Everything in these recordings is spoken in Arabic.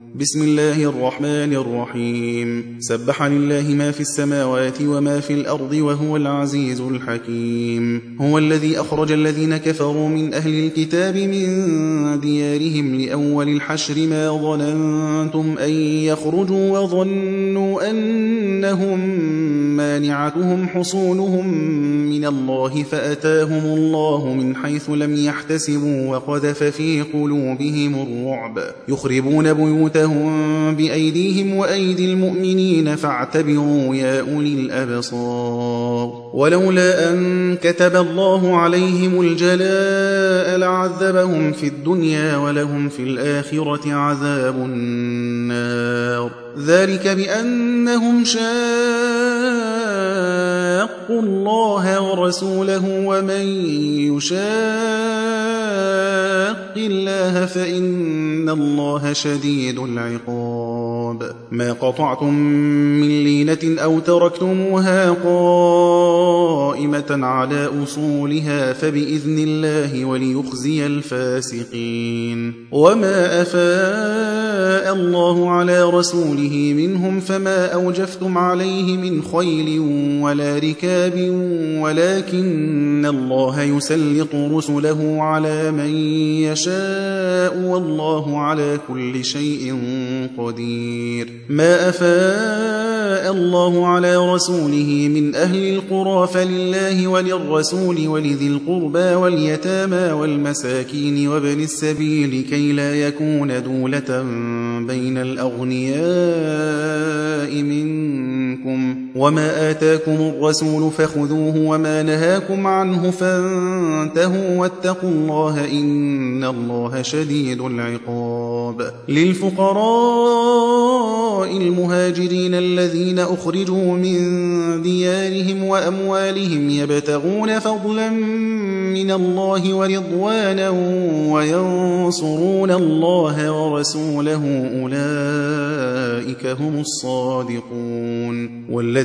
بسم الله الرحمن الرحيم. سبح لله ما في السماوات وما في الأرض وهو العزيز الحكيم. هو الذي أخرج الذين كفروا من أهل الكتاب من ديارهم لأول الحشر ما ظننتم أن يخرجوا وظنوا أنهم مانعتهم حصونهم من الله فأتاهم الله من حيث لم يحتسبوا وقذف في قلوبهم الرعب. يخربون بيوتهم بأيديهم وأيدي المؤمنين فاعتبروا يا أولي الأبصار. ولولا أن كتب الله عليهم الجلاء لعذبهم في الدنيا ولهم في الآخرة عذاب النار. ذلك بأنهم شاقوا الله ورسوله ومن يشاق الله فإن الله شديد العقاب. ما قطعتم من لينة أو تركتموها قائمة على أصولها فبإذن الله وليخزي الفاسقين. وما أفاء الله على رسوله منهم فما أوجفتم عليه من خيل ولا ركاب ولكن الله يسلط رسله على من يشاء. والله على كل شيء قدير. ما أفاء الله على رسوله من أهل القرى فلله وللرسول ولذي القربى واليتامى والمساكين وابن السبيل كي لا يكون دولة بين الأغنياء منكم وما آتاكم الرسول فخذوه وما نهاكم عنه فانتهوا واتقوا الله إن الله شديد العقاب للفقراء المهاجرين الذين أخرجوا من ديارهم وأموالهم يبتغون فضلا من الله ورضوانا وينصرون الله ورسوله أولئك هم الصادقون والذين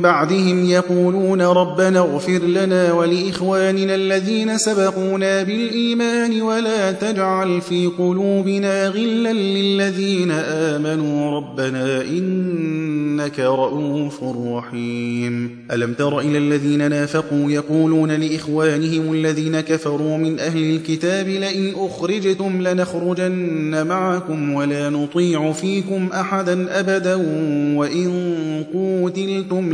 بعدهم يقولون ربنا اغفر لنا ولإخواننا الذين سبقونا بالإيمان ولا تجعل في قلوبنا غلا للذين آمنوا. ربنا إنك رؤوف رحيم. ألم تر إلى الذين نافقوا يقولون لإخوانهم الذين كفروا من أهل الكتاب لئن أخرجتم لنخرجن معكم ولا نطيع فيكم أحدا أبدا وإن قوتلتم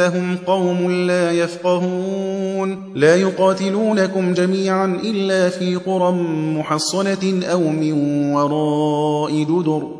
إنهم قوم لا يفقهون. لا يقاتلونكم جميعا إلا في قرى محصنة أو من وراء جدر.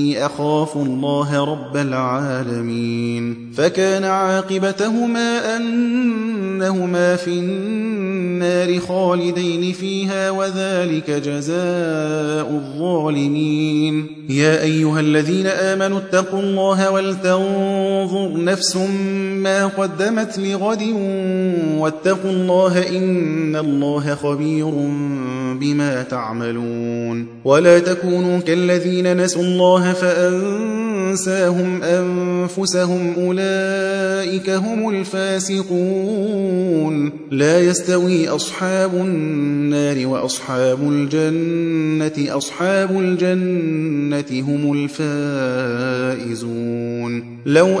أخاف الله رب العالمين فكان عاقبتهما أنهما في النار النار خالدين فيها وذلك جزاء الظالمين. يا أيها الذين آمنوا اتقوا الله ولتنظر نفس ما قدمت لغد واتقوا الله إن الله خبير بما تعملون. ولا تكونوا كالذين نسوا الله فأنساهم أنفسهم أولئك هم الفاسقون. لا يستوي أصحاب النار وأصحاب الجنة أصحاب الجنة هم الفائزون. لو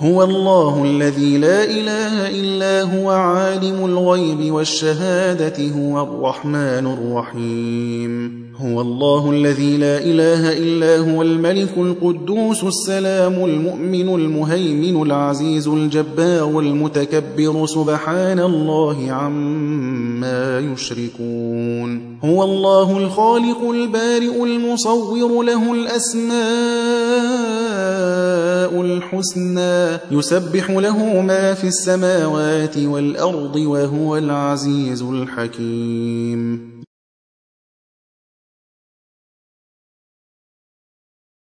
هو الله الذي لا إله إلا هو عالم الغيب والشهادة هو الرحمن الرحيم. هو الله الذي لا إله إلا هو الملك القدوس السلام المؤمن المهيمن العزيز الجبار المتكبر سبحان الله عما يشركون. هو الله الخالق البارئ المصور له الأسماء الحسنى. يسبح له ما في السماوات والأرض وهو العزيز الحكيم.